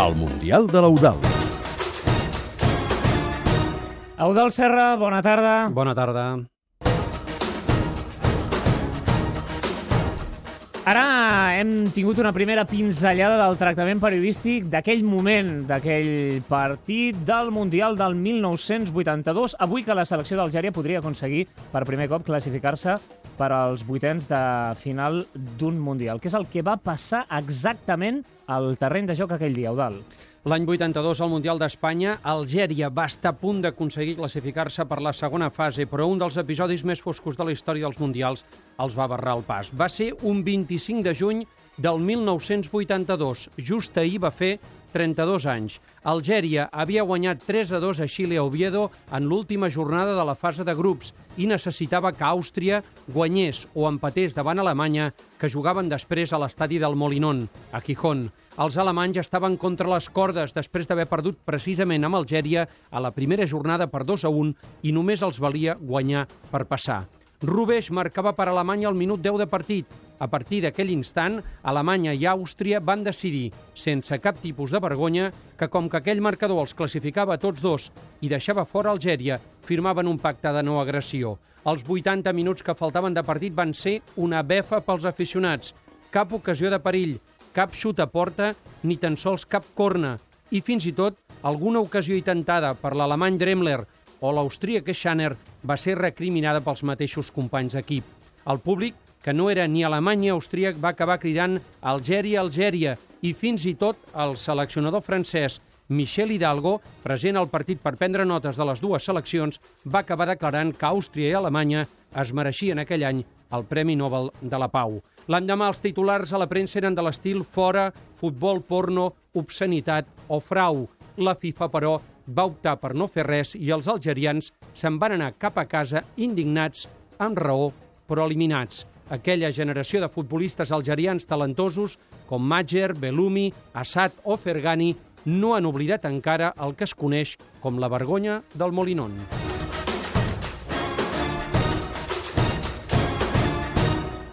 al Mundial de l'Eudal. Eudal Serra, bona tarda. Bona tarda. Ara hem tingut una primera pinzellada del tractament periodístic d'aquell moment, d'aquell partit del Mundial del 1982. Avui que la selecció d'Algèria podria aconseguir per primer cop classificar-se per als vuitens de final d'un Mundial. Què és el que va passar exactament al terreny de joc aquell dia, Eudal? L'any 82, al Mundial d'Espanya, Algèria va estar a punt d'aconseguir classificar-se per la segona fase, però un dels episodis més foscos de la història dels Mundials els va barrar el pas. Va ser un 25 de juny del 1982. Just ahir va fer 32 anys. Algèria havia guanyat 3 a 2 a Xile a Oviedo en l'última jornada de la fase de grups i necessitava que Àustria guanyés o empatés davant Alemanya, que jugaven després a l'estadi del Molinón, a Gijón. Els alemanys estaven contra les cordes després d'haver perdut precisament amb Algèria a la primera jornada per 2 a 1 i només els valia guanyar per passar. Rubeix marcava per Alemanya al minut 10 de partit. A partir d'aquell instant, Alemanya i Àustria van decidir, sense cap tipus de vergonya, que com que aquell marcador els classificava a tots dos i deixava fora Algèria, firmaven un pacte de no agressió. Els 80 minuts que faltaven de partit van ser una befa pels aficionats. Cap ocasió de perill, cap xut a porta, ni tan sols cap corna. I fins i tot alguna ocasió intentada per l'alemany Dremler o l'austríac Schanner va ser recriminada pels mateixos companys d'equip. El públic, que no era ni alemany ni austríac, va acabar cridant Algèria, Algèria, i fins i tot el seleccionador francès Michel Hidalgo, present al partit per prendre notes de les dues seleccions, va acabar declarant que Àustria i Alemanya es mereixien aquell any el Premi Nobel de la Pau. L'endemà els titulars a la premsa eren de l'estil fora, futbol porno, obscenitat o frau. La FIFA, però, va optar per no fer res i els algerians se'n van anar cap a casa indignats, amb raó, però eliminats. Aquella generació de futbolistes algerians talentosos com Majer, Belumi, Assad o Fergani no han oblidat encara el que es coneix com la vergonya del Molinón.